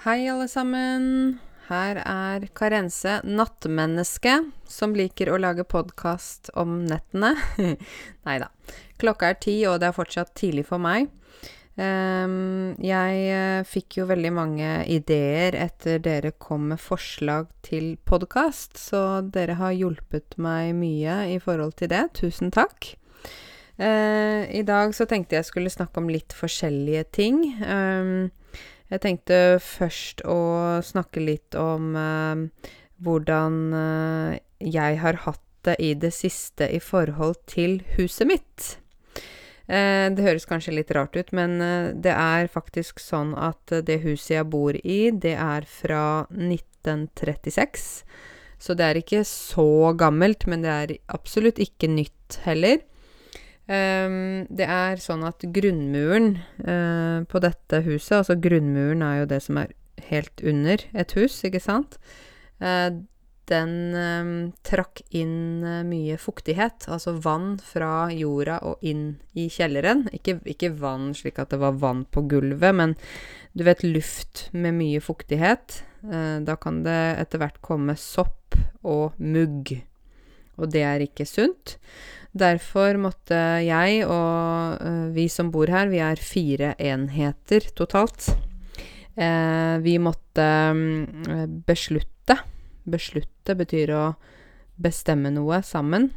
Hei, alle sammen. Her er Karense, nattmenneske, som liker å lage podkast om nettene. Nei da. Klokka er ti, og det er fortsatt tidlig for meg. Um, jeg uh, fikk jo veldig mange ideer etter dere kom med forslag til podkast, så dere har hjulpet meg mye i forhold til det. Tusen takk. Uh, I dag så tenkte jeg skulle snakke om litt forskjellige ting. Um, jeg tenkte først å snakke litt om uh, hvordan uh, jeg har hatt det i det siste i forhold til huset mitt. Uh, det høres kanskje litt rart ut, men det er faktisk sånn at det huset jeg bor i, det er fra 1936. Så det er ikke så gammelt, men det er absolutt ikke nytt heller. Um, det er sånn at grunnmuren uh, på dette huset Altså grunnmuren er jo det som er helt under et hus, ikke sant? Uh, den um, trakk inn uh, mye fuktighet, altså vann fra jorda og inn i kjelleren. Ikke, ikke, vann slik at det var vann på gulvet, men du vet luft med mye fuktighet. da kan det etter hvert komme sopp og mugg, og det er ikke sunt. Derfor måtte jeg og uh, vi som bor her, vi er fire enheter totalt, uh, vi måtte um, beslutte. Beslutte betyr å bestemme noe sammen.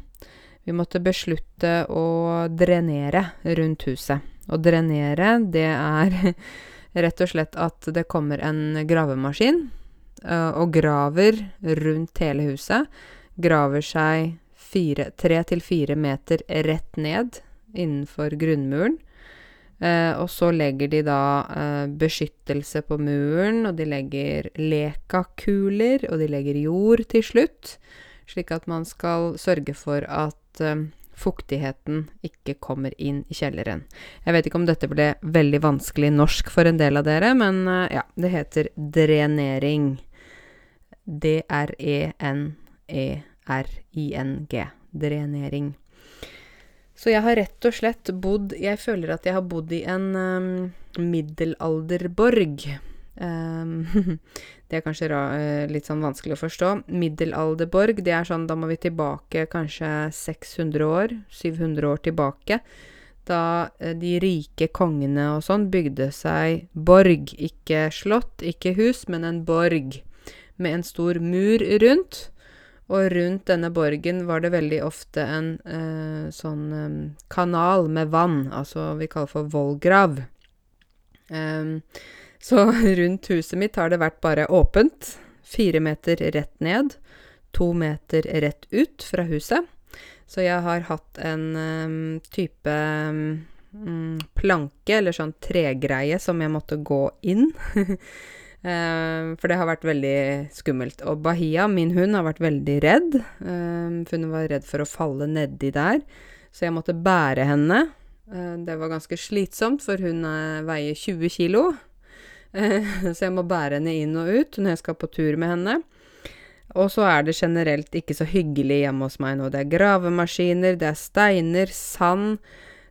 Vi måtte beslutte å drenere rundt huset. Å drenere, det er rett og slett at det kommer en gravemaskin uh, og graver rundt hele huset. Graver seg fire, tre til fire meter rett ned innenfor grunnmuren. Eh, og så legger de da eh, beskyttelse på muren, og de legger lekakuler, og de legger jord til slutt, slik at man skal sørge for at eh, fuktigheten ikke kommer inn i kjelleren. Jeg vet ikke om dette ble veldig vanskelig norsk for en del av dere, men eh, ja, det heter drenering. D-r-e-n-e. -E R-I-N-G. Drenering. Så jeg har rett og slett bodd Jeg føler at jeg har bodd i en um, middelalderborg. Um, det er kanskje ra, uh, litt sånn vanskelig å forstå. Middelalderborg, det er sånn Da må vi tilbake kanskje 600 år, 700 år tilbake. Da uh, de rike kongene og sånn bygde seg borg. Ikke slott, ikke hus, men en borg. Med en stor mur rundt. Og rundt denne borgen var det veldig ofte en eh, sånn eh, kanal med vann, altså vi kaller for vollgrav. Eh, så rundt huset mitt har det vært bare åpent. Fire meter rett ned, to meter rett ut fra huset. Så jeg har hatt en type um, planke, eller sånn tregreie, som jeg måtte gå inn. Uh, for det har vært veldig skummelt. Og Bahia, min hund, har vært veldig redd. Uh, for hun var redd for å falle nedi der. Så jeg måtte bære henne. Uh, det var ganske slitsomt, for hun veier 20 kilo. så jeg må bære henne inn og ut når jeg skal på tur med henne. Og så er det generelt ikke så hyggelig hjemme hos meg nå. Det er gravemaskiner, det er steiner, sand.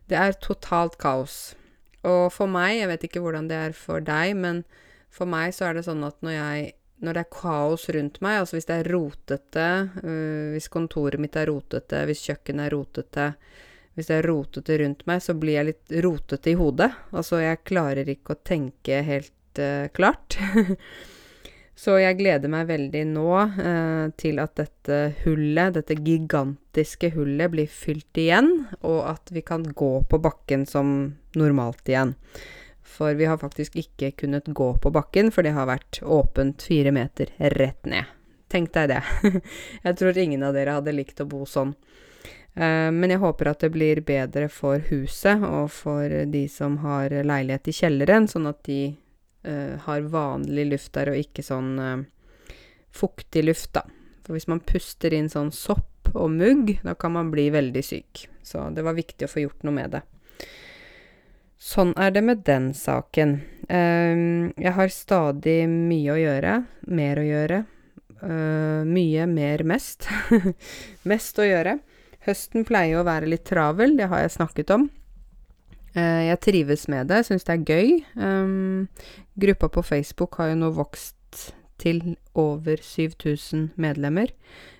Det er totalt kaos. Og for meg, jeg vet ikke hvordan det er for deg, men for meg så er det sånn at når jeg når det er kaos rundt meg, altså hvis det er rotete, øh, hvis kontoret mitt er rotete, hvis kjøkkenet er rotete, hvis det er rotete rundt meg, så blir jeg litt rotete i hodet. Altså, jeg klarer ikke å tenke helt øh, klart. så jeg gleder meg veldig nå øh, til at dette hullet, dette gigantiske hullet, blir fylt igjen, og at vi kan gå på bakken som normalt igjen. For vi har faktisk ikke kunnet gå på bakken, for det har vært åpent fire meter rett ned. Tenk deg det. jeg tror ingen av dere hadde likt å bo sånn. Uh, men jeg håper at det blir bedre for huset og for de som har leilighet i kjelleren, sånn at de uh, har vanlig luft der og ikke sånn uh, fuktig luft, da. For hvis man puster inn sånn sopp og mugg, da kan man bli veldig syk. Så det var viktig å få gjort noe med det. Sånn er det med den saken. Uh, jeg har stadig mye å gjøre. Mer å gjøre. Uh, mye, mer, mest. mest å gjøre. Høsten pleier å være litt travel, det har jeg snakket om. Eh, jeg trives med det, syns det er gøy. Um, gruppa på Facebook har jo nå vokst til over 7000 medlemmer.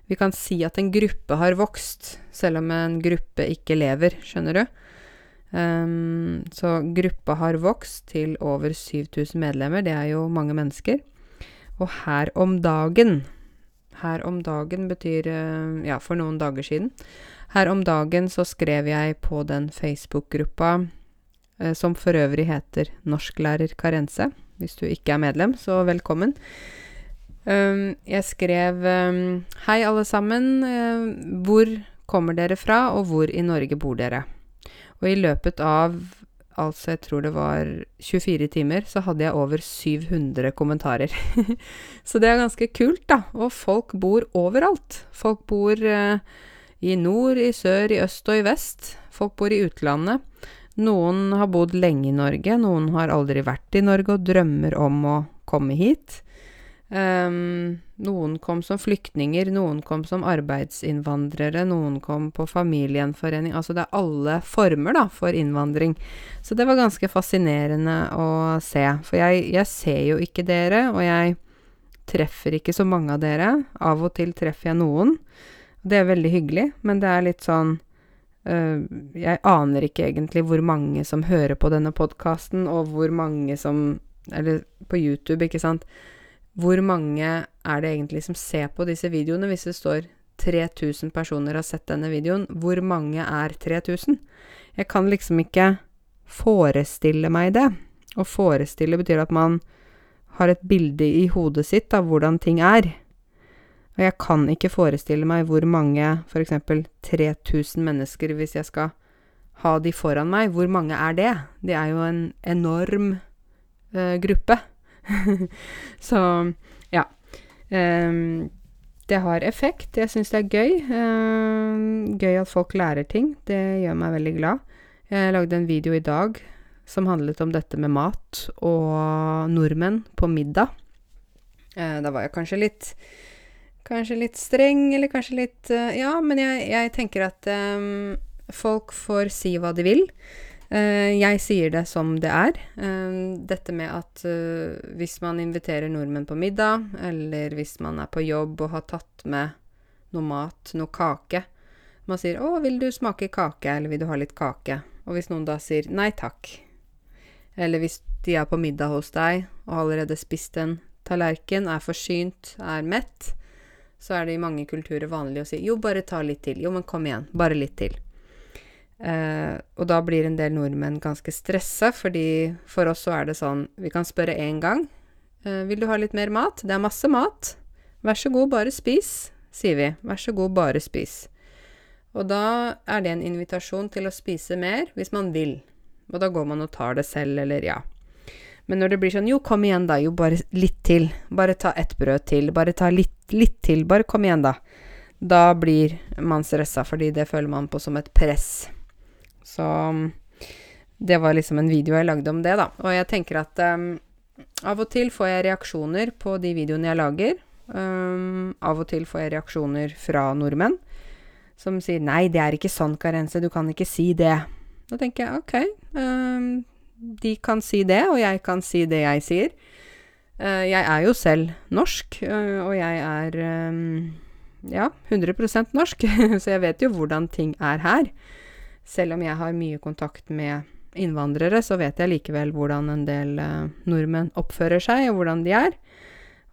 Vi kan si at en gruppe har vokst, selv om en gruppe ikke lever, skjønner du. Um, så gruppa har vokst til over 7000 medlemmer, det er jo mange mennesker. Og her om dagen Her om dagen betyr uh, ja, for noen dager siden. Her om dagen så skrev jeg på den Facebook-gruppa uh, som for øvrig heter Norsklærer Karense. Hvis du ikke er medlem, så velkommen. Um, jeg skrev um, Hei, alle sammen. Uh, hvor kommer dere fra, og hvor i Norge bor dere? Og i løpet av altså jeg tror det var 24 timer, så hadde jeg over 700 kommentarer. så det er ganske kult, da. Og folk bor overalt. Folk bor eh, i nord, i sør, i øst og i vest. Folk bor i utlandet. Noen har bodd lenge i Norge, noen har aldri vært i Norge og drømmer om å komme hit. Um, noen kom som flyktninger, noen kom som arbeidsinnvandrere, noen kom på familiegjenforening Altså det er alle former, da, for innvandring. Så det var ganske fascinerende å se. For jeg, jeg ser jo ikke dere, og jeg treffer ikke så mange av dere. Av og til treffer jeg noen. Det er veldig hyggelig, men det er litt sånn Uh, jeg aner ikke egentlig hvor mange som hører på denne podkasten, og hvor mange som Eller på YouTube, ikke sant. Hvor mange er det egentlig som ser på disse videoene, hvis det står 3000 personer har sett denne videoen? Hvor mange er 3000? Jeg kan liksom ikke forestille meg det. Å forestille betyr at man har et bilde i hodet sitt av hvordan ting er. Og jeg kan ikke forestille meg hvor mange, f.eks. 3000 mennesker, hvis jeg skal ha de foran meg, hvor mange er det? Det er jo en enorm uh, gruppe. Så ja. Um, det har effekt. Jeg syns det er gøy. Uh, gøy at folk lærer ting. Det gjør meg veldig glad. Jeg lagde en video i dag som handlet om dette med mat og nordmenn på middag. Uh, da var jeg kanskje litt Kanskje litt streng, eller kanskje litt uh, Ja, men jeg, jeg tenker at um, folk får si hva de vil. Uh, jeg sier det som det er. Uh, dette med at hvis man inviterer nordmenn på middag, eller hvis man er på jobb og har tatt med noe mat, noe kake Man sier 'Å, vil du smake kake?' eller 'Vil du ha litt kake?' Og hvis noen da sier 'Nei takk', eller hvis de er på middag hos deg og har allerede spist en tallerken, er forsynt, er mett, så er det i mange kulturer vanlig å si jo, bare ta litt til. Jo, men kom igjen. Bare litt til. Eh, og da blir en del nordmenn ganske stressa, fordi for oss så er det sånn Vi kan spørre én gang. Eh, vil du ha litt mer mat? Det er masse mat. Vær så god, bare spis, sier vi. Vær så god, bare spis. Og da er det en invitasjon til å spise mer, hvis man vil. Og da går man og tar det selv, eller ja. Men når det blir sånn Jo, kom igjen, da. Jo, bare litt til. Bare ta ett brød til. Bare ta litt, litt til. Bare kom igjen, da. Da blir man stressa, fordi det føler man på som et press. Så det var liksom en video jeg lagde om det, da. Og jeg tenker at um, av og til får jeg reaksjoner på de videoene jeg lager. Um, av og til får jeg reaksjoner fra nordmenn som sier 'nei, det er ikke sånn, Karense, du kan ikke si det'. Da tenker jeg ok, um, de kan si det, og jeg kan si det jeg sier. Uh, jeg er jo selv norsk, uh, og jeg er um, ja, 100% norsk, så jeg vet jo hvordan ting er her. Selv om jeg har mye kontakt med innvandrere, så vet jeg likevel hvordan en del uh, nordmenn oppfører seg, og hvordan de er.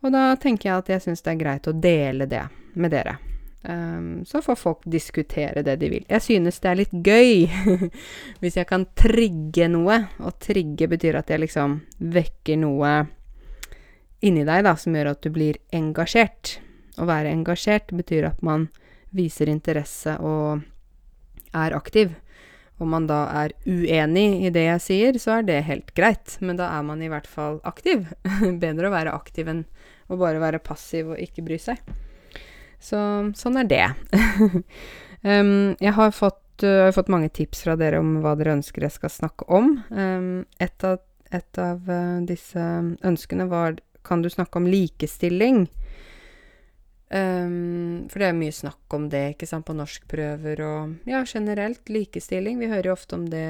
Og da tenker jeg at jeg syns det er greit å dele det med dere. Um, så får folk diskutere det de vil. Jeg synes det er litt gøy hvis jeg kan trigge noe. Og trigge betyr at jeg liksom vekker noe inni deg da, som gjør at du blir engasjert. Å være engasjert betyr at man viser interesse og er aktiv. Om man da er uenig i det jeg sier, så er det helt greit, men da er man i hvert fall aktiv. Bedre å være aktiv enn å bare være passiv og ikke bry seg. Så sånn er det. um, jeg har fått, uh, fått, mange tips fra dere om hva dere ønsker jeg skal snakke om. Um, et av, et av uh, disse ønskene var Kan du snakke om likestilling? Um, for det er mye snakk om det, ikke sant, på norskprøver og ja, generelt likestilling. Vi hører jo ofte om det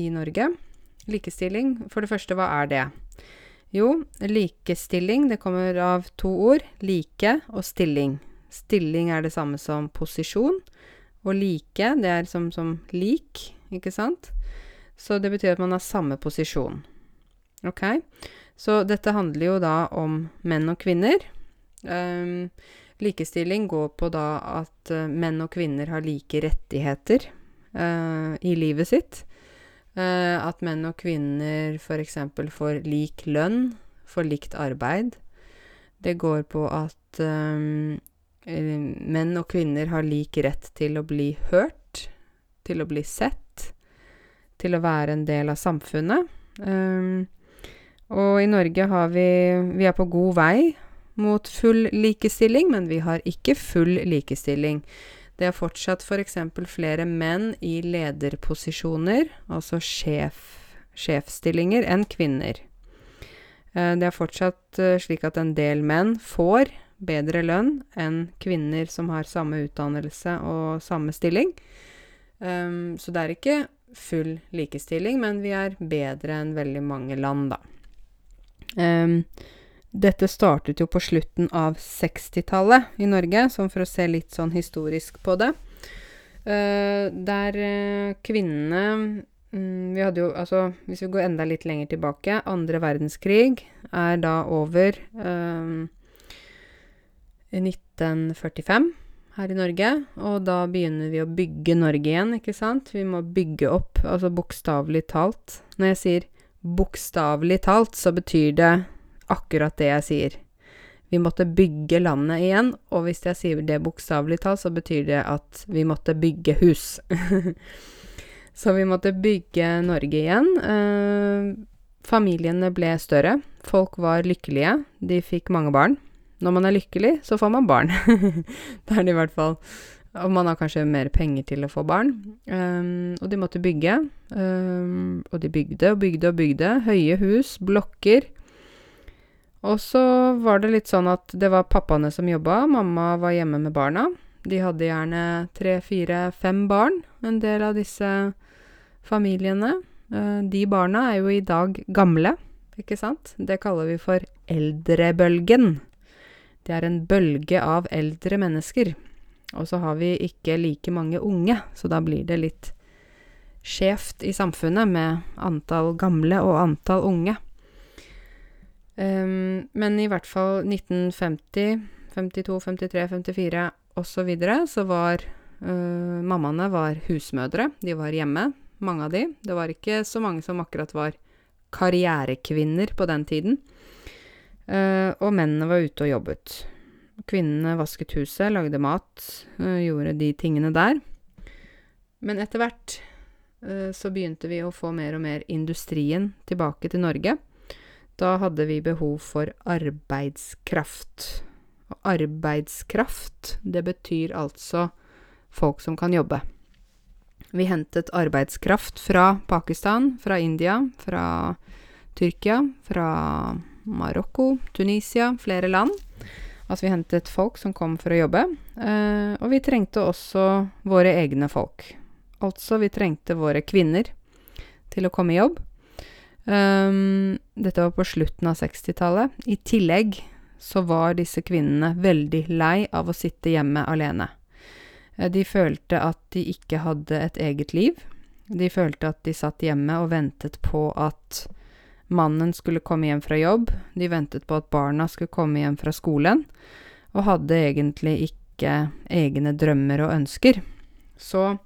i Norge. Likestilling, for det første, hva er det? Jo, likestilling, det kommer av to ord. Like og stilling. Stilling er det samme som posisjon, og like, det er som, som lik, ikke sant? Så det betyr at man har samme posisjon. Ok? Så dette handler jo da om menn og kvinner. Um, likestilling går på da at uh, menn og kvinner har like rettigheter uh, i livet sitt. Uh, at menn og kvinner f.eks. får lik lønn for likt arbeid. Det går på at um, menn og kvinner har lik rett til å bli hørt, til å bli sett, til å være en del av samfunnet. Um, og i Norge har vi Vi er på god vei mot full likestilling, men vi har ikke full likestilling. Det er fortsatt f.eks. For flere menn i lederposisjoner, altså sjef, sjefsstillinger, enn kvinner. Eh, det er fortsatt eh, slik at en del menn får bedre lønn enn kvinner som har samme utdannelse og samme stilling. Um, så det er ikke full likestilling, men vi er bedre enn veldig mange land, da. Um, dette startet jo på slutten av 60-tallet i Norge, sånn for å se litt sånn historisk på det. Uh, der uh, kvinnene um, Vi hadde jo Altså, hvis vi går enda litt lenger tilbake Andre verdenskrig er da over um, i 1945 her i Norge, og da begynner vi å bygge Norge igjen, ikke sant? Vi må bygge opp, altså bokstavelig talt. Når jeg sier bokstavelig talt, så betyr det akkurat det jeg sier. Vi måtte bygge landet igjen, og hvis jeg sier det bokstavelig talt, så betyr det at vi måtte bygge hus. så vi måtte bygge Norge igjen. Eh, familiene ble større. Folk var lykkelige. De fikk mange barn. Når man er lykkelig, så får man barn. det er det i hvert fall Og man har kanskje mer penger til å få barn. Um, og de måtte bygge. Um, og de bygde og bygde og bygde. Høye hus, blokker. Og så var det litt sånn at det var pappaene som jobba, mamma var hjemme med barna. De hadde gjerne tre, fire, fem barn, en del av disse familiene. Uh, de barna er jo i dag gamle, ikke sant? Det kaller vi for eldrebølgen. Det er en bølge av eldre mennesker. Og så har vi ikke like mange unge, så da blir det litt skjevt i samfunnet med antall gamle og antall unge. Um, men i hvert fall 1950, 52, 53, 54 osv. så, så var uh, mammaene var husmødre. De var hjemme, mange av de. Det var ikke så mange som akkurat var karrierekvinner på den tiden. Uh, og mennene var ute og jobbet. Kvinnene vasket huset, lagde mat, uh, gjorde de tingene der. Men etter hvert uh, så begynte vi å få mer og mer industrien tilbake til Norge. Da hadde vi behov for arbeidskraft. Og arbeidskraft, det betyr altså folk som kan jobbe. Vi hentet arbeidskraft fra Pakistan, fra India, fra Tyrkia, fra Marokko, Tunisia, flere land. Altså vi hentet folk som kom for å jobbe. Eh, og vi trengte også våre egne folk. Altså vi trengte våre kvinner til å komme i jobb. Um, dette var på slutten av 60-tallet. I tillegg så var disse kvinnene veldig lei av å sitte hjemme alene. Eh, de følte at de ikke hadde et eget liv. De følte at de satt hjemme og ventet på at Mannen skulle komme hjem fra jobb, de ventet på at barna skulle komme hjem fra skolen, og hadde egentlig ikke egne drømmer og ønsker. Så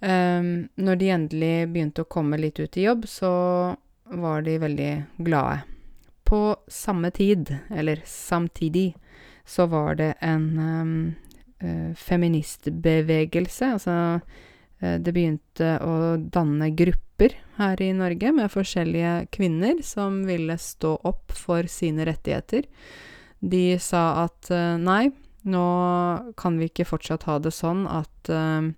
um, når de endelig begynte å komme litt ut i jobb, så var de veldig glade. På samme tid, eller samtidig, så var det en um, feministbevegelse, altså uh, det begynte å danne grupper her i Norge med forskjellige kvinner som ville stå opp for sine rettigheter. De sa at uh, nei, nå kan vi ikke fortsatt ha det sånn at uh,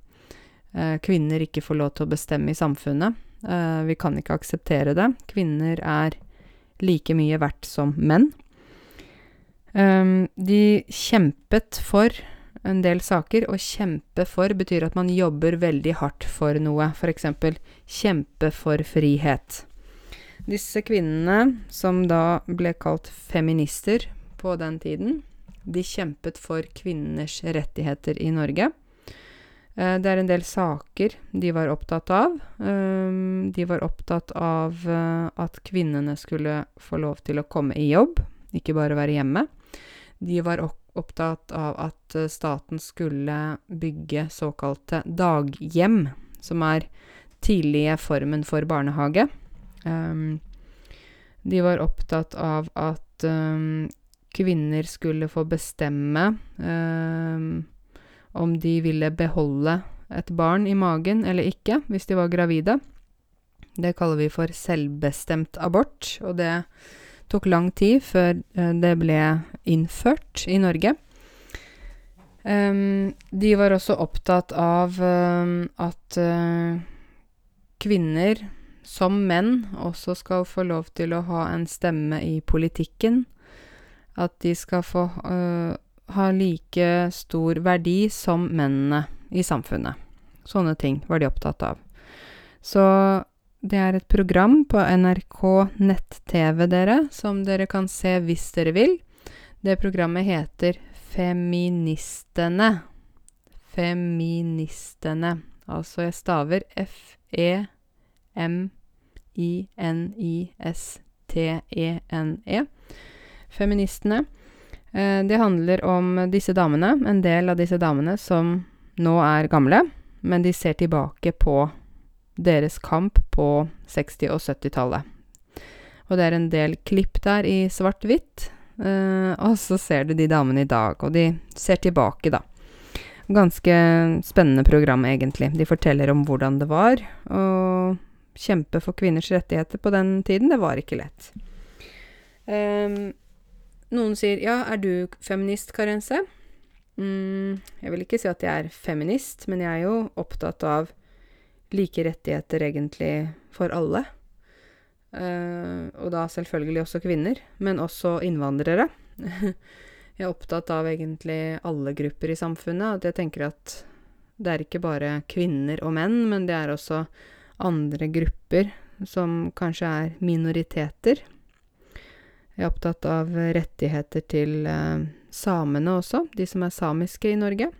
kvinner ikke får lov til å bestemme i samfunnet. Uh, vi kan ikke akseptere det. Kvinner er like mye verdt som menn. Um, de kjempet for en del saker. Å kjempe for betyr at man jobber veldig hardt for noe. F.eks. kjempe for frihet. Disse kvinnene, som da ble kalt feminister på den tiden, de kjempet for kvinners rettigheter i Norge. Eh, det er en del saker de var opptatt av. Um, de var opptatt av uh, at kvinnene skulle få lov til å komme i jobb, ikke bare være hjemme. De var opptatt av at uh, staten skulle bygge såkalte daghjem, som er tidlige formen for barnehage. Um, de var opptatt av at um, kvinner skulle få bestemme om de ville beholde et barn i magen eller ikke hvis de var gravide. Det kaller vi for selvbestemt abort, og det tok lang tid før uh, det ble innført i Norge. Um, de var også opptatt av um, at uh, kvinner som menn også skal få lov til å ha en stemme i politikken. At de skal få øh, ha like stor verdi som mennene i samfunnet. Sånne ting var de opptatt av. Så det er et program på NRK nett-TV, dere, som dere kan se hvis dere vil. Det programmet heter Feministene. Feministene. Altså, jeg staver F-E M-I-N-I-S-T-E-N-E. Feministene. Eh, det handler om disse damene, en del av disse damene som nå er gamle, men de ser tilbake på deres kamp på 60- og 70-tallet. Og det er en del klipp der i svart-hvitt, eh, og så ser du de damene i dag, og de ser tilbake, da. Ganske spennende program, egentlig. De forteller om hvordan det var, å kjempe for kvinners rettigheter på den tiden, det var ikke lett. Um, noen sier ja, er du feminist, Karense? Mm, jeg vil ikke si at jeg er feminist, men jeg er jo opptatt av like rettigheter egentlig for alle. Uh, og da selvfølgelig også kvinner, men også innvandrere. jeg er opptatt av egentlig alle grupper i samfunnet, at jeg tenker at det er ikke bare kvinner og menn, men det er også andre grupper som kanskje er minoriteter. Jeg er opptatt av rettigheter til eh, samene også, de som er samiske i Norge.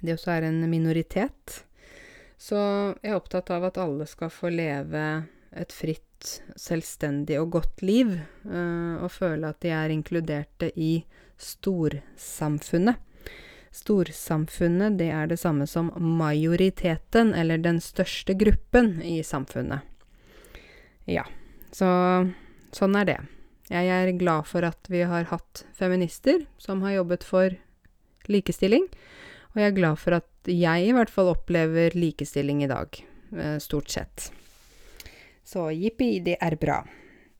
De også er en minoritet. Så jeg er opptatt av at alle skal få leve et fritt, selvstendig og godt liv, eh, og føle at de er inkluderte i storsamfunnet. Storsamfunnet, det er det samme som majoriteten, eller den største gruppen i samfunnet. Ja, så sånn er det. Jeg er glad for at vi har hatt feminister som har jobbet for likestilling, og jeg er glad for at jeg i hvert fall opplever likestilling i dag, eh, stort sett. Så jippi, det er bra.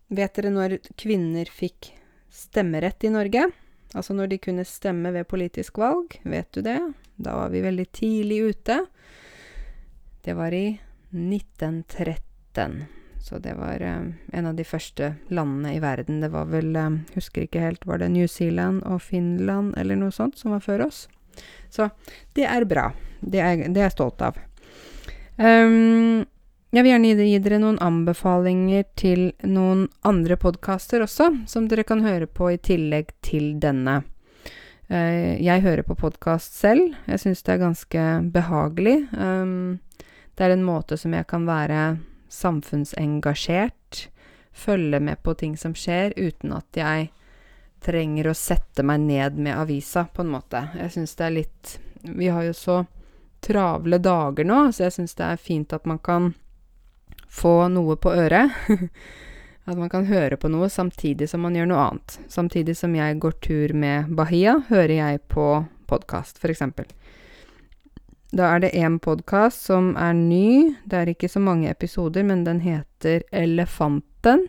Vet dere når kvinner fikk stemmerett i Norge? Altså når de kunne stemme ved politisk valg, vet du det? Da var vi veldig tidlig ute. Det var i 1913. Så det var eh, en av de første landene i verden. Det var vel, eh, husker ikke helt, var det New Zealand og Finland eller noe sånt som var før oss? Så det er bra. Det er, det er jeg stolt av. Um, jeg vil gjerne gi dere noen anbefalinger til noen andre podkaster også, som dere kan høre på i tillegg til denne. Uh, jeg hører på podkast selv. Jeg syns det er ganske behagelig. Um, det er en måte som jeg kan være samfunnsengasjert, følge med på ting som skjer, uten at jeg trenger å sette meg ned med avisa, på en måte. Jeg syns det er litt Vi har jo så travle dager nå, så jeg syns det er fint at man kan få noe på øret. At man kan høre på noe samtidig som man gjør noe annet. Samtidig som jeg går tur med Bahia, hører jeg på podkast, f.eks. Da er det én podkast som er ny. Det er ikke så mange episoder, men den heter Elefanten.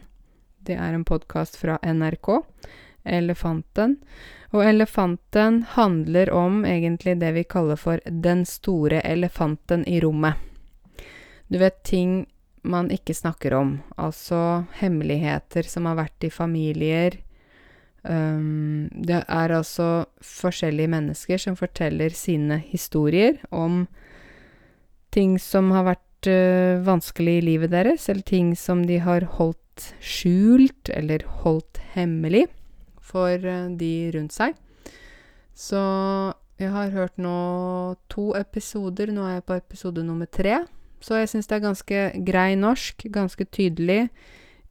Det er en podkast fra NRK. Elefanten. Og Elefanten handler om egentlig det vi kaller for den store elefanten i rommet. Du vet ting man ikke snakker om. Altså hemmeligheter som har vært i familier, det er altså forskjellige mennesker som forteller sine historier om ting som har vært uh, vanskelig i livet deres, eller ting som de har holdt skjult eller holdt hemmelig for uh, de rundt seg. Så jeg har hørt nå to episoder. Nå er jeg på episode nummer tre. Så jeg syns det er ganske grei norsk, ganske tydelig.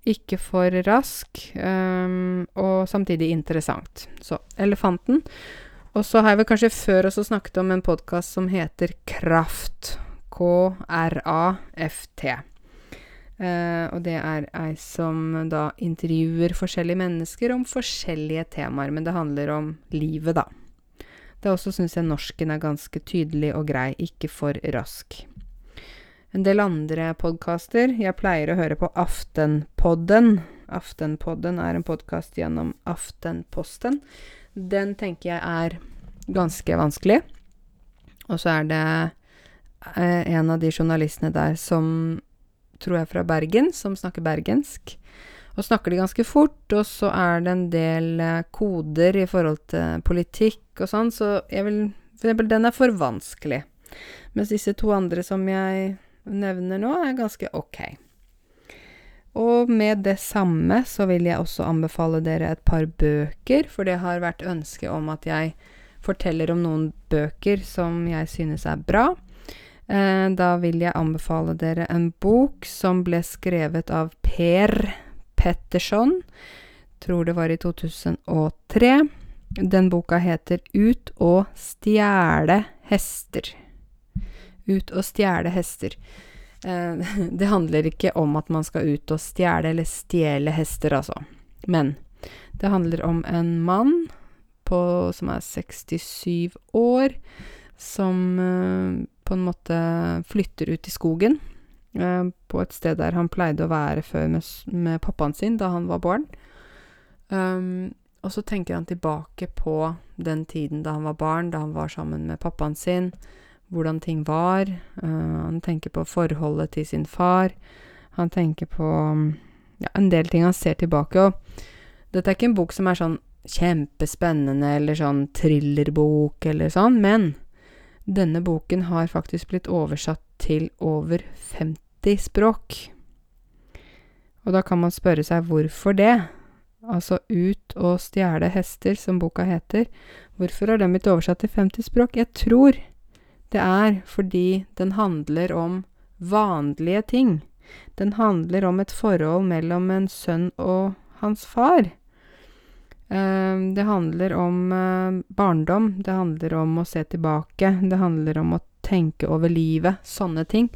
Ikke for rask, um, og samtidig interessant. Så Elefanten. Og så har jeg vel kanskje før også snakket om en podkast som heter Kraft. K-r-a-f-t. Uh, og det er ei som da intervjuer forskjellige mennesker om forskjellige temaer, men det handler om livet, da. Det også syns jeg norsken er ganske tydelig og grei, ikke for rask en del andre podkaster. Jeg pleier å høre på Aftenpodden. Aftenpodden er en podkast gjennom Aftenposten. Den tenker jeg er ganske vanskelig. Og så er det eh, en av de journalistene der som tror jeg er fra Bergen, som snakker bergensk. Og snakker de ganske fort, og så er det en del eh, koder i forhold til politikk og sånn, så jeg vil For eksempel, den er for vanskelig. Mens disse to andre som jeg nevner nå, er ganske ok. Og med det samme så vil jeg også anbefale dere et par bøker, for det har vært ønske om at jeg forteller om noen bøker som jeg synes er bra. Eh, da vil jeg anbefale dere en bok som ble skrevet av Per Petterson. Tror det var i 2003. Den boka heter Ut og stjele hester. Ut og stjele hester. Eh, det handler ikke om at man skal ut og stjele eller stjele hester, altså. Men det handler om en mann på, som er 67 år, som eh, på en måte flytter ut i skogen. Eh, på et sted der han pleide å være før med, med pappaen sin da han var barn. Um, og så tenker han tilbake på den tiden da han var barn, da han var sammen med pappaen sin hvordan ting var. Uh, han tenker på forholdet til sin far. Han tenker på ja, en del ting han ser tilbake. Og dette er ikke en bok som er sånn kjempespennende eller sånn thrillerbok eller sånn, men denne boken har faktisk blitt oversatt til over 50 språk. Og da kan man spørre seg hvorfor det? Altså Ut og stjele hester, som boka heter. Hvorfor har den blitt oversatt til 50 språk? Jeg tror det er fordi den handler om vanlige ting. Den handler om et forhold mellom en sønn og hans far. Uh, det handler om uh, barndom, det handler om å se tilbake, det handler om å tenke over livet, sånne ting.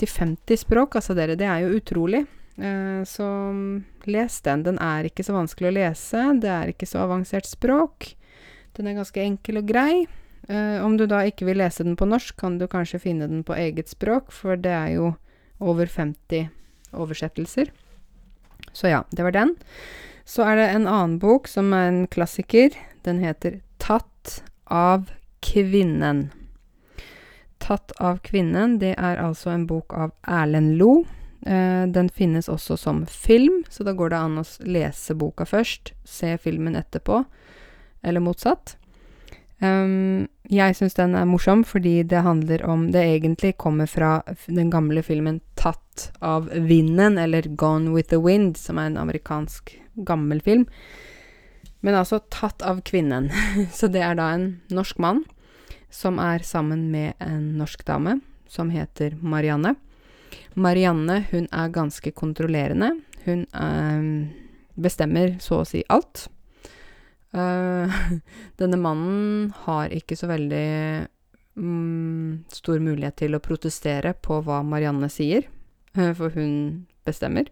Til 50 språk, altså dere, det er jo utrolig. Uh, så les den. Den er ikke så vanskelig å lese, det er ikke så avansert språk. Den er ganske enkel og grei. Uh, om du da ikke vil lese den på norsk, kan du kanskje finne den på eget språk, for det er jo over 50 oversettelser. Så ja, det var den. Så er det en annen bok som er en klassiker. Den heter Tatt av kvinnen. Tatt av kvinnen, det er altså en bok av Erlend Lo. Eh, den finnes også som film, så da går det an å lese boka først, se filmen etterpå, eller motsatt. Um, jeg syns den er morsom fordi det handler om Det egentlig kommer fra den gamle filmen 'Tatt av vinden', eller 'Gone with the Wind', som er en amerikansk gammel film. Men altså 'tatt av kvinnen'. Så det er da en norsk mann som er sammen med en norsk dame som heter Marianne. Marianne, hun er ganske kontrollerende. Hun um, bestemmer så å si alt. Uh, denne mannen har ikke så veldig mm, stor mulighet til å protestere på hva Marianne sier, uh, for hun bestemmer.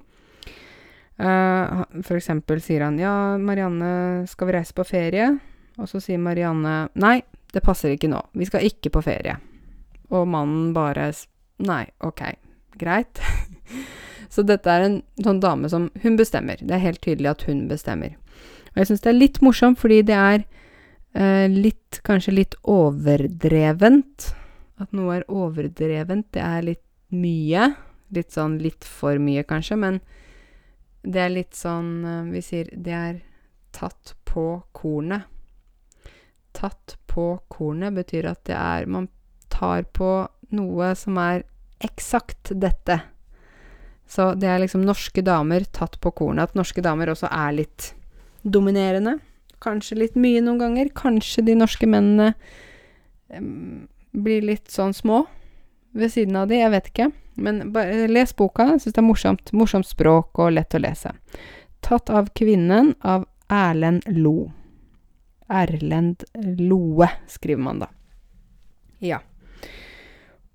Uh, for eksempel sier han ja, Marianne, skal vi reise på ferie? Og så sier Marianne nei, det passer ikke nå, vi skal ikke på ferie. Og mannen bare nei, ok, greit. så dette er en sånn dame som Hun bestemmer. Det er helt tydelig at hun bestemmer. Og jeg syns det er litt morsomt fordi det er eh, litt Kanskje litt overdrevent. At noe er overdrevent, det er litt mye. Litt sånn litt for mye, kanskje, men det er litt sånn eh, Vi sier det er tatt på kornet. Tatt på kornet betyr at det er Man tar på noe som er eksakt dette. Så det er liksom norske damer tatt på kornet. At norske damer også er litt dominerende. Kanskje litt mye noen ganger. Kanskje de norske mennene um, blir litt sånn små ved siden av de, jeg vet ikke. Men bare les boka, jeg syns det er morsomt. Morsomt språk og lett å lese. Tatt av kvinnen av Erlend Lo. Erlend Loe, skriver man da. Ja.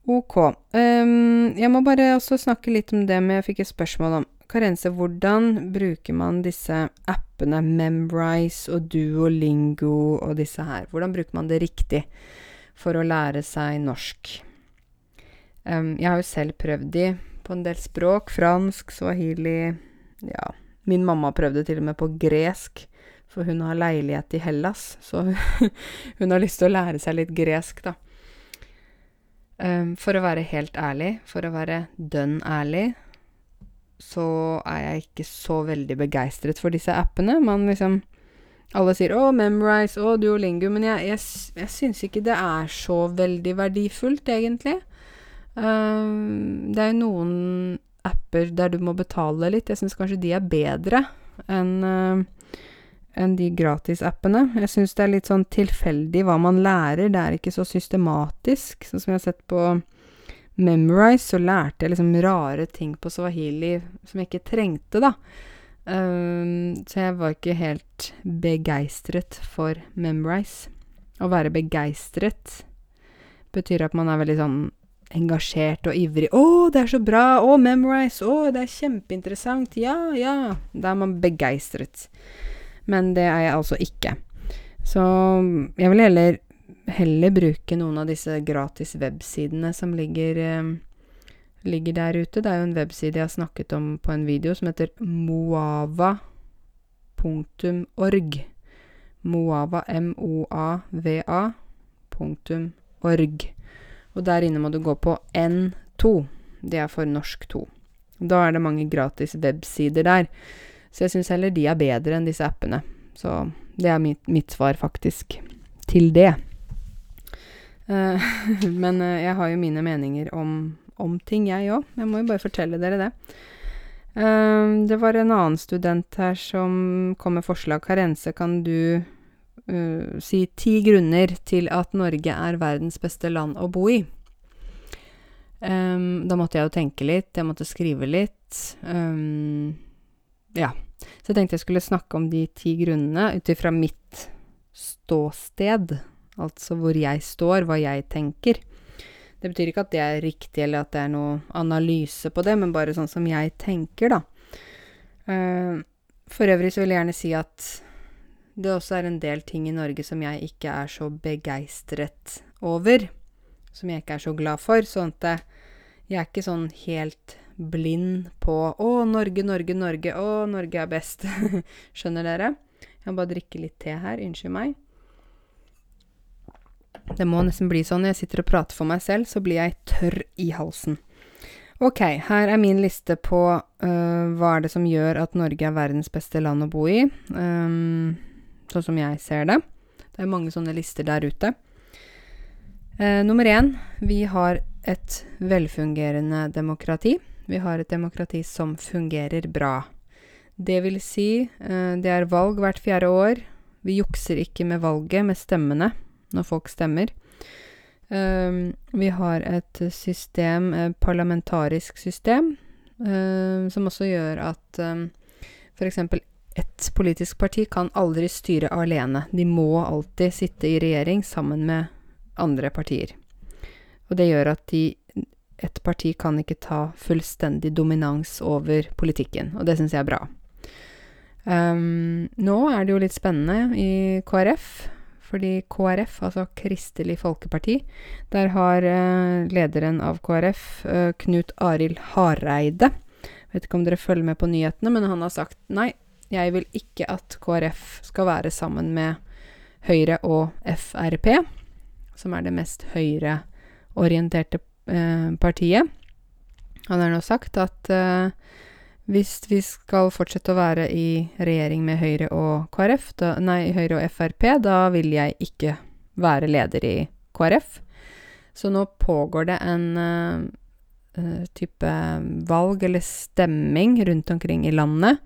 Ok. Um, jeg må bare også snakke litt om det med Jeg fikk et spørsmål om Karense, hvordan bruker man disse appene Memrise og Duolingo og disse her? Hvordan bruker man det riktig for å lære seg norsk? Um, jeg har jo selv prøvd de på en del språk. Fransk, swahili Ja, min mamma prøvde til og med på gresk, for hun har leilighet i Hellas, så hun har lyst til å lære seg litt gresk, da. Um, for å være helt ærlig, for å være dønn ærlig, så er jeg ikke så veldig begeistret for disse appene. Man liksom Alle sier 'Å, Memrise', 'Å, Duolingo', men jeg, jeg, jeg syns ikke det er så veldig verdifullt, egentlig. Um, det er jo noen apper der du må betale litt. Jeg syns kanskje de er bedre enn uh, enn de gratisappene. Jeg syns det er litt sånn tilfeldig hva man lærer. Det er ikke så systematisk. Sånn som jeg har sett på Memorize, så lærte jeg liksom rare ting på swahili som jeg ikke trengte, da. Um, så jeg var ikke helt begeistret for Memorize. Å være begeistret betyr at man er veldig sånn engasjert og ivrig. 'Å, det er så bra! Å, Memorize! Å, det er kjempeinteressant! Ja, ja!' Da er man begeistret. Men det er jeg altså ikke. Så jeg vil heller, heller bruke noen av disse gratis websidene som ligger, eh, ligger der ute. Det er jo en webside jeg har snakket om på en video som heter moava.org. Moava, M-O-A-V-A, punktum org. Og der inne må du gå på N2. Det er for norsk 2. Da er det mange gratis websider der. Så jeg syns heller de er bedre enn disse appene. Så det er mitt, mitt svar, faktisk, til det. Uh, men uh, jeg har jo mine meninger om, om ting, jeg òg. Jeg må jo bare fortelle dere det. Uh, det var en annen student her som kom med forslag. Karense, kan du uh, si ti grunner til at Norge er verdens beste land å bo i. Um, da måtte jeg jo tenke litt, jeg måtte skrive litt. Um, ja. Så jeg tenkte jeg skulle snakke om de ti grunnene ut ifra mitt ståsted. Altså hvor jeg står, hva jeg tenker. Det betyr ikke at det er riktig, eller at det er noe analyse på det, men bare sånn som jeg tenker, da. Uh, for øvrig så vil jeg gjerne si at det også er en del ting i Norge som jeg ikke er så begeistret over. Som jeg ikke er så glad for. Sånn at jeg er ikke sånn helt blind på 'Å, Norge, Norge, Norge. Å, Norge er best'. Skjønner dere? Jeg må bare drikke litt te her. Unnskyld meg. Det må nesten bli sånn når jeg sitter og prater for meg selv, så blir jeg tørr i halsen. Ok, her er min liste på uh, hva er det som gjør at Norge er verdens beste land å bo i. Um, sånn som jeg ser det. Det er mange sånne lister der ute. Uh, nummer én vi har et velfungerende demokrati. Vi har et demokrati som fungerer bra. Det vil si, uh, det er valg hvert fjerde år. Vi jukser ikke med valget, med stemmene, når folk stemmer. Um, vi har et system, et parlamentarisk system, um, som også gjør at um, f.eks et politisk parti kan aldri styre alene. De må alltid sitte i regjering sammen med andre partier. Og det gjør at de et parti kan ikke ta fullstendig dominans over politikken, og det syns jeg er bra. Um, nå er det jo litt spennende i KrF, fordi KrF, altså Kristelig Folkeparti, der har uh, lederen av KrF, uh, Knut Arild Hareide Vet ikke om dere følger med på nyhetene, men han har sagt nei, jeg vil ikke at KrF skal være sammen med Høyre og Frp, som er det mest høyreorienterte eh, partiet. Han har nå sagt at eh, Hvis vi skal fortsette å være i regjering med Høyre og KrF, da, nei, Høyre og Frp, da vil jeg ikke være leder i KrF. Så nå pågår det en uh, type valg eller stemming rundt omkring i landet,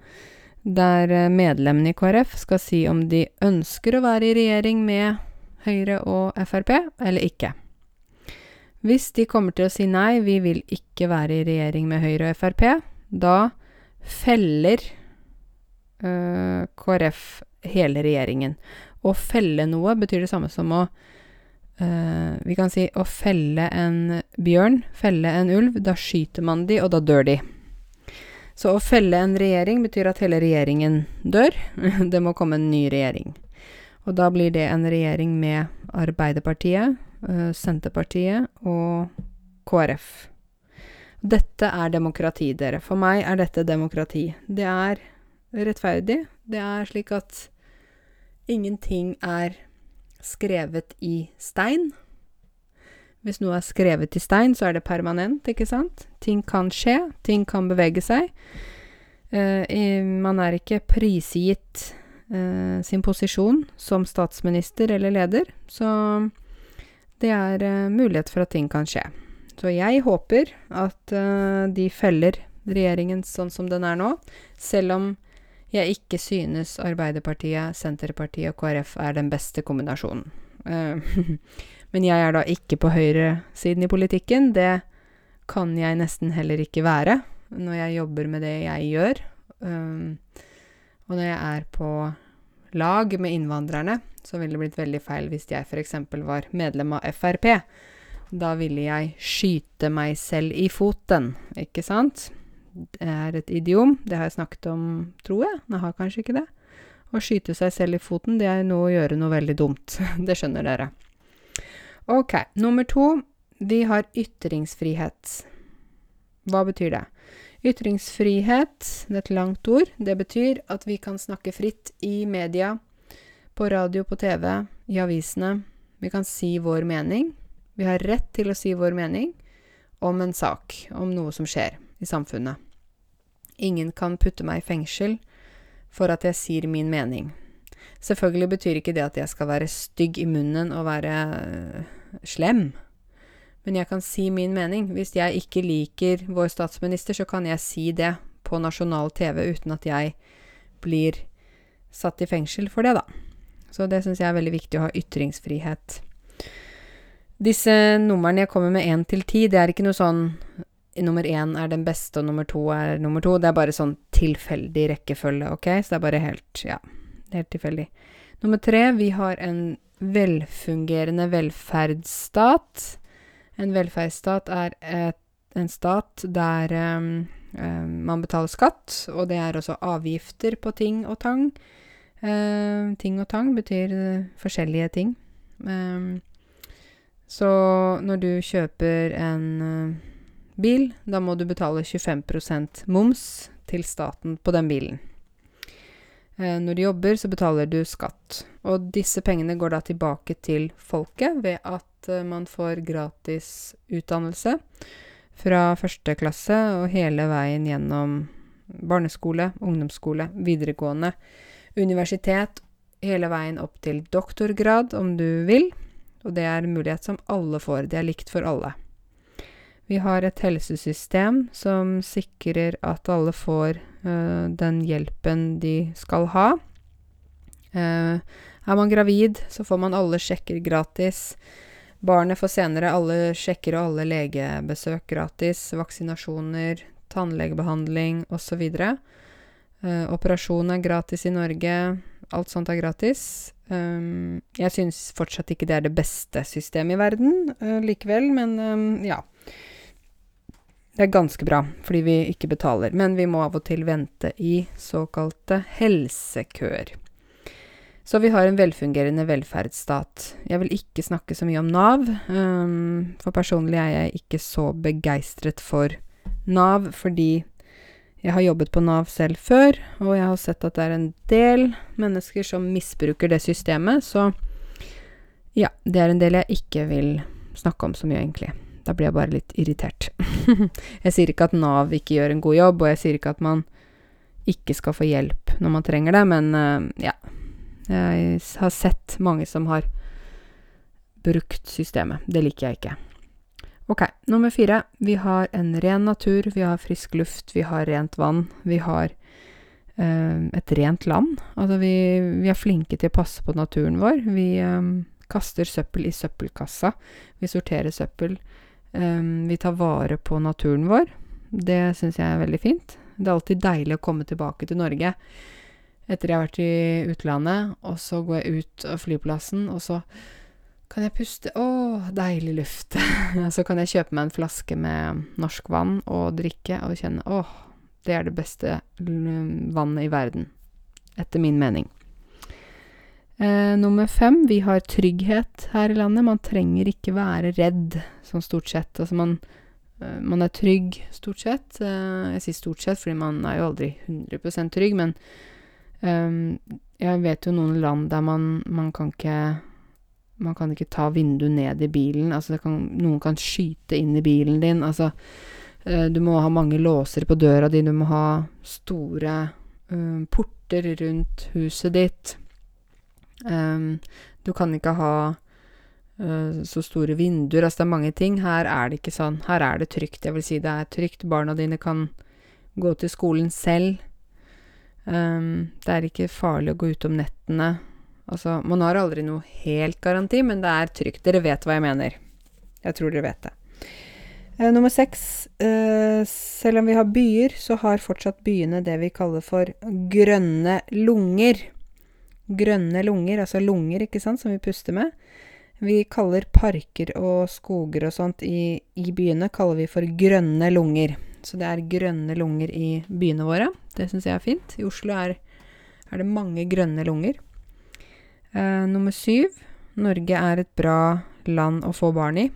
der medlemmene i KrF skal si om de ønsker å være i regjering med Høyre og Frp, eller ikke. Hvis de kommer til å si nei, vi vil ikke være i regjering med Høyre og Frp, da feller uh, KrF hele regjeringen. Å felle noe betyr det samme som å uh, Vi kan si å felle en bjørn, felle en ulv. Da skyter man de, og da dør de. Så å felle en regjering betyr at hele regjeringen dør. det må komme en ny regjering. Og da blir det en regjering med Arbeiderpartiet, uh, Senterpartiet og KrF. Dette er demokrati, dere. For meg er dette demokrati. Det er rettferdig. Det er slik at ingenting er skrevet i stein. Hvis noe er skrevet i stein, så er det permanent, ikke sant? Ting kan skje, ting kan bevege seg. Uh, man er ikke prisgitt uh, sin posisjon som statsminister eller leder, så det er uh, mulighet for at ting kan skje. Så jeg håper at uh, de feller regjeringen sånn som den er nå, selv om jeg ikke synes Arbeiderpartiet, Senterpartiet og KrF er den beste kombinasjonen. Uh, men jeg er da ikke på høyresiden i politikken. Det kan jeg nesten heller ikke være når jeg jobber med det jeg gjør. Um, og når jeg er på lag med innvandrerne, så ville det blitt veldig feil hvis jeg f.eks. var medlem av Frp. Da ville jeg skyte meg selv i foten, ikke sant? Det er et idiom. Det har jeg snakket om, tror jeg. Jeg har kanskje ikke det. Å skyte seg selv i foten, det er noe å gjøre noe veldig dumt. det skjønner dere. Ok, nummer to. Vi har ytringsfrihet. Hva betyr det? Ytringsfrihet, det er et langt ord, det betyr at vi kan snakke fritt i media, på radio, på TV, i avisene. Vi kan si vår mening. Vi har rett til å si vår mening om en sak, om noe som skjer i samfunnet. Ingen kan putte meg i fengsel for at jeg sier min mening. Selvfølgelig betyr ikke det at jeg skal være stygg i munnen og være øh, slem. Men jeg kan si min mening. Hvis jeg ikke liker vår statsminister, så kan jeg si det på nasjonal TV uten at jeg blir satt i fengsel for det, da. Så det syns jeg er veldig viktig å ha ytringsfrihet. Disse numrene jeg kommer med én til ti, det er ikke noe sånn nummer én er den beste, og nummer to er nummer to. Det er bare sånn tilfeldig rekkefølge, ok? Så det er bare helt Ja, helt tilfeldig. Nummer tre, vi har en velfungerende velferdsstat. En velferdsstat er et, en stat der um, um, man betaler skatt, og det er også avgifter på ting og tang. Uh, ting og tang betyr uh, forskjellige ting. Um, så når du kjøper en uh, bil, da må du betale 25% moms til staten på den bilen. Uh, når du jobber, så betaler du skatt. Og disse pengene går da tilbake til folket ved at uh, man får gratis utdannelse fra første klasse og hele veien gjennom barneskole, ungdomsskole, videregående, universitet, hele veien opp til doktorgrad, om du vil. Og det er en mulighet som alle får. Det er likt for alle. Vi har et helsesystem som sikrer at alle får uh, den hjelpen de skal ha. Uh, er man gravid, så får man alle sjekker gratis. Barnet får senere alle sjekker og alle legebesøk gratis. Vaksinasjoner, tannlegebehandling osv. Uh, operasjon er gratis i Norge. Alt sånt er gratis. Um, jeg syns fortsatt ikke det er det beste systemet i verden uh, likevel, men um, ja. Det er ganske bra, fordi vi ikke betaler. Men vi må av og til vente i såkalte helsekøer. Så vi har en velfungerende velferdsstat. Jeg vil ikke snakke så mye om Nav, um, for personlig er jeg ikke så begeistret for Nav, fordi jeg har jobbet på Nav selv før, og jeg har sett at det er en del mennesker som misbruker det systemet, så ja, det er en del jeg ikke vil snakke om så mye, egentlig. Da blir jeg bare litt irritert. jeg sier ikke at Nav ikke gjør en god jobb, og jeg sier ikke at man ikke skal få hjelp når man trenger det, men uh, ja. Jeg har sett mange som har brukt systemet. Det liker jeg ikke. Ok, nummer fire. Vi har en ren natur, vi har frisk luft, vi har rent vann. Vi har eh, et rent land. Altså, vi, vi, er flinke til å passe på naturen vår. Vi eh, kaster søppel i søppelkassa. Vi sorterer søppel. Eh, vi tar vare på naturen vår. Det syns jeg er veldig fint. Det er alltid deilig å komme tilbake til Norge etter jeg har vært i utlandet, og så går jeg ut av flyplassen, og så kan jeg puste Å, deilig luft. så kan jeg kjøpe meg en flaske med norsk vann og drikke og kjenne åh, det er det beste vannet i verden. Etter min mening. Eh, nummer fem, vi har trygghet her i landet. Man trenger ikke være redd, sånn stort sett. Altså man Eh, man er trygg, stort sett. Eh, jeg sier stort sett, fordi man er jo aldri 100% trygg, men eh, jeg vet jo noen land der man, man kan ikke Man kan ikke ta vinduet ned i bilen. Altså, kan, noen kan skyte inn i bilen din. Altså, uh, du må ha mange låser på døra di, du må ha store um, porter rundt huset ditt. Um, du kan ikke ha uh, så store vinduer. Altså, det er mange ting. Her er det ikke sånn. Her er det trygt. Jeg vil si det er trygt. Barna dine kan gå til skolen selv. Um, det er ikke farlig å gå ut om nettene. Altså, man har aldri noe helt garanti, men det er trygt. Dere vet hva jeg mener. Jeg tror dere vet det. Uh, nummer seks. Uh, selv om vi har byer, så har fortsatt byene det vi kaller for grønne lunger. Grønne lunger, altså lunger, ikke sant, som vi puster med. Vi kaller parker og skoger og sånt i, i byene kaller vi for grønne lunger. Så det er grønne lunger i byene våre. Det syns jeg er fint. I Oslo er, er det mange grønne lunger. Eh, nummer syv. Norge er et bra land å få barn i.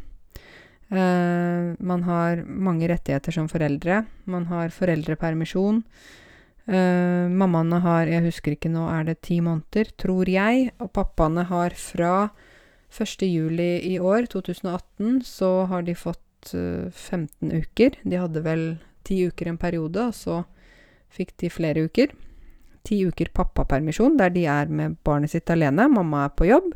Eh, man har mange rettigheter som foreldre. Man har foreldrepermisjon. Eh, mammaene har, jeg husker ikke nå, er det ti måneder, tror jeg. Og pappaene har fra 1. juli i år, 2018, så har de fått uh, eh, 15 uker. De hadde vel ti uker en periode, og så fikk de flere uker. 10 uker pappapermisjon, der de er med barnet sitt alene. Mamma er på jobb.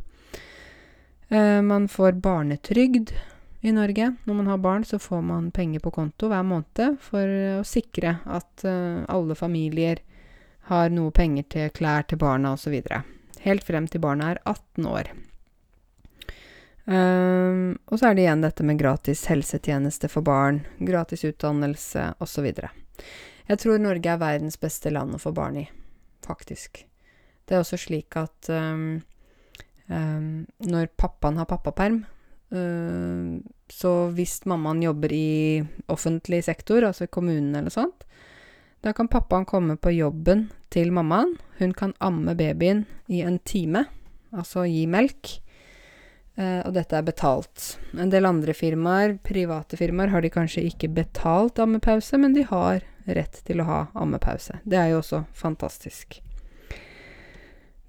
Uh, man får barnetrygd i Norge. Når man har barn, så får man penger på konto hver måned for å sikre at uh, alle familier har noe penger til klær til barna osv. Helt frem til barna er 18 år. Um, og så er det igjen dette med gratis helsetjeneste for barn, gratis utdannelse osv. Jeg tror Norge er verdens beste land å få barn i, faktisk. Det er også slik at um, um, når pappaen har pappaperm, uh, så hvis mammaen jobber i offentlig sektor, altså i kommunen eller sånt, da kan pappaen komme på jobben til mammaen. Hun kan amme babyen i en time, altså gi melk. Uh, og dette er betalt. En del andre firmaer, private firmaer, har de kanskje ikke betalt ammepause, men de har rett til å ha ammepause. Det er jo også fantastisk.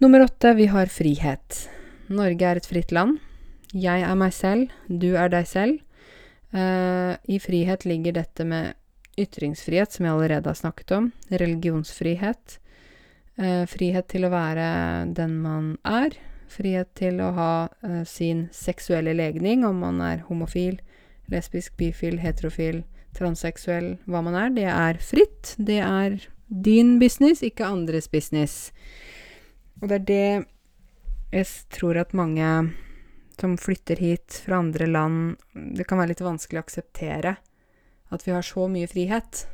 Nummer åtte, vi har frihet. Norge er et fritt land. Jeg er meg selv, du er deg selv. Uh, I frihet ligger dette med ytringsfrihet, som jeg allerede har snakket om. Religionsfrihet. Uh, frihet til å være den man er Frihet til å ha uh, sin seksuelle legning, om man er homofil, lesbisk, bifil, heterofil, transseksuell, hva man er. Det er fritt. Det er din business, ikke andres business. Og det er det jeg tror at mange som flytter hit fra andre land Det kan være litt vanskelig å akseptere at vi har så mye frihet.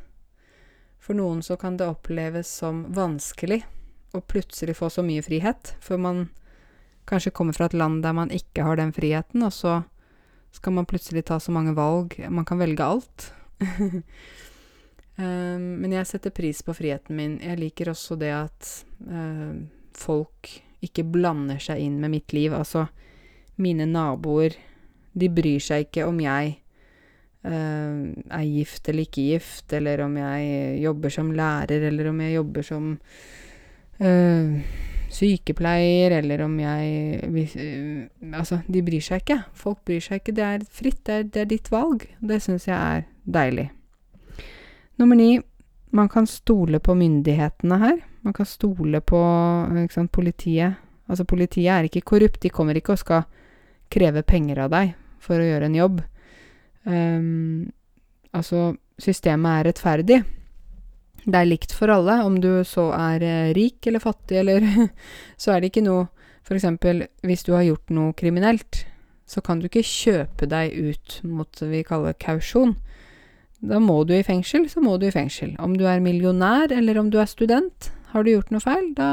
For noen så kan det oppleves som vanskelig å plutselig få så mye frihet, for man kanskje kommer fra et land der man ikke har den friheten, og så skal man plutselig ta så mange valg. Man kan velge alt. Um, men jeg setter pris på friheten min. Jeg liker også det at uh, folk ikke blander seg inn med mitt liv. Altså, mine naboer, de bryr seg ikke om jeg uh, er gift eller ikke gift, eller om jeg jobber som lærer, eller om jeg jobber som uh, sykepleier, eller om jeg hvis, Altså, de bryr seg ikke. Folk bryr seg ikke. Det er fritt. Det er, det er ditt valg. Det syns jeg er deilig. Nummer ni. man kan stole på myndighetene her. Man kan stole på sant, politiet. Altså, politiet er ikke korrupt. De kommer ikke og skal kreve penger av deg for å gjøre en jobb. Um, altså, systemet er rettferdig. Det er likt for alle, om du så er eh, rik eller fattig eller Så er det ikke noe For eksempel, hvis du har gjort noe kriminelt, så kan du ikke kjøpe deg ut mot det vi kaller kausjon. Da må du i fengsel, så må du i fengsel. Om du er millionær eller om du er student, har du gjort noe feil, da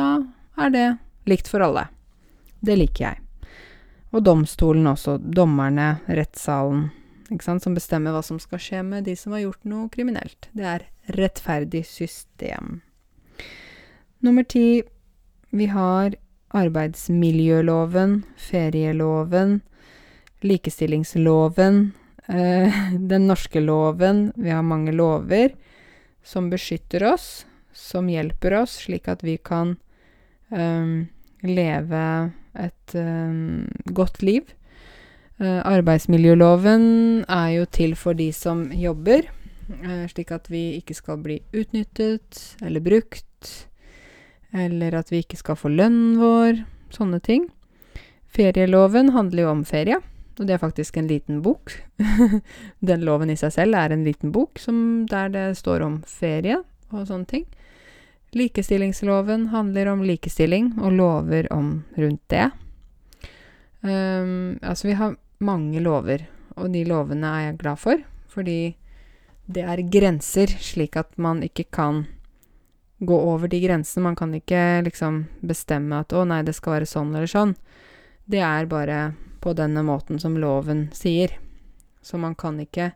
er det likt for alle. Det liker jeg. Og domstolen også. Dommerne, rettssalen, ikke sant, som bestemmer hva som skal skje med de som har gjort noe kriminelt. Det er rettferdig system. Nummer ti vi har arbeidsmiljøloven, ferieloven, likestillingsloven, eh, den norske loven Vi har mange lover som beskytter oss, som hjelper oss, slik at vi kan eh, leve et eh, godt liv. Uh, arbeidsmiljøloven er jo til for de som jobber, uh, slik at vi ikke skal bli utnyttet eller brukt, eller at vi ikke skal få lønnen vår, sånne ting. Ferieloven handler jo om ferie, og det er faktisk en liten bok. Den loven i seg selv er en liten bok der det står om ferie og sånne ting. Likestillingsloven handler om likestilling og lover om rundt det. Um, altså, vi har mange lover, og de lovene er jeg glad for, fordi det er grenser, slik at man ikke kan gå over de grensene. Man kan ikke liksom bestemme at 'å nei, det skal være sånn eller sånn'. Det er bare på denne måten som loven sier. Så man kan ikke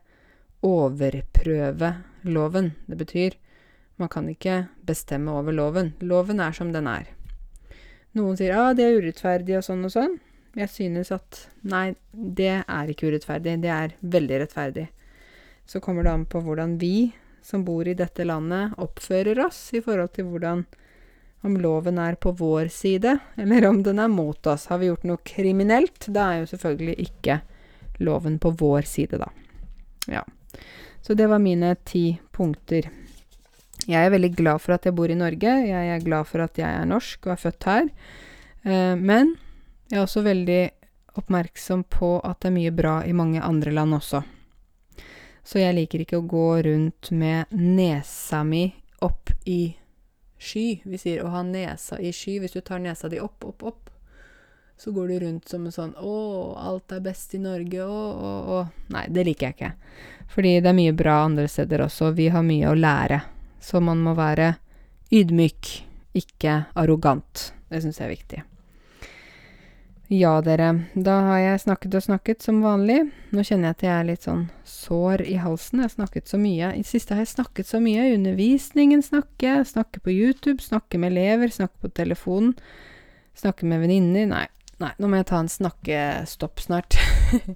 overprøve loven. Det betyr man kan ikke bestemme over loven. Loven er som den er. Noen sier ah, det er urettferdig og sånn og sånn. Jeg synes at nei, det er ikke urettferdig. Det er veldig rettferdig. Så kommer det an på hvordan vi som bor i dette landet, oppfører oss i forhold til hvordan om loven er på vår side, eller om den er mot oss. Har vi gjort noe kriminelt, da er jo selvfølgelig ikke loven på vår side, da. Ja. Så det var mine ti punkter. Jeg er veldig glad for at jeg bor i Norge. Jeg er glad for at jeg er norsk og er født her. Eh, men jeg er også veldig oppmerksom på at det er mye bra i mange andre land også. Så jeg liker ikke å gå rundt med nesa mi opp i sky. Vi sier å ha nesa i sky. Hvis du tar nesa di opp, opp, opp, så går du rundt som en sånn 'Å, alt er best i Norge', å, å, å. Nei, det liker jeg ikke. Fordi det er mye bra andre steder også. Vi har mye å lære. Så man må være ydmyk, ikke arrogant. Det syns jeg er viktig. Ja, dere. Da har jeg snakket og snakket som vanlig. Nå kjenner jeg at jeg er litt sånn sår i halsen. Jeg har snakket så mye. I det siste har jeg snakket så mye. I undervisningen snakker jeg. Snakker på YouTube. Snakker med elever. Snakker på telefonen. Snakker med venninner. Nei, nei, nå må jeg ta en snakkestopp snart.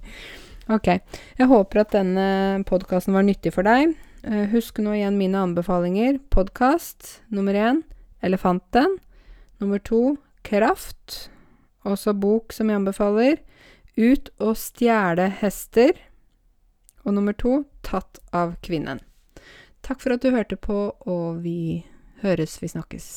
ok. Jeg håper at denne podkasten var nyttig for deg. Uh, husk nå igjen mine anbefalinger. Podkast nummer én Elefanten. Nummer to Kraft. Også bok som jeg anbefaler. Ut og stjele hester. Og nummer to Tatt av kvinnen. Takk for at du hørte på, og vi høres, vi snakkes.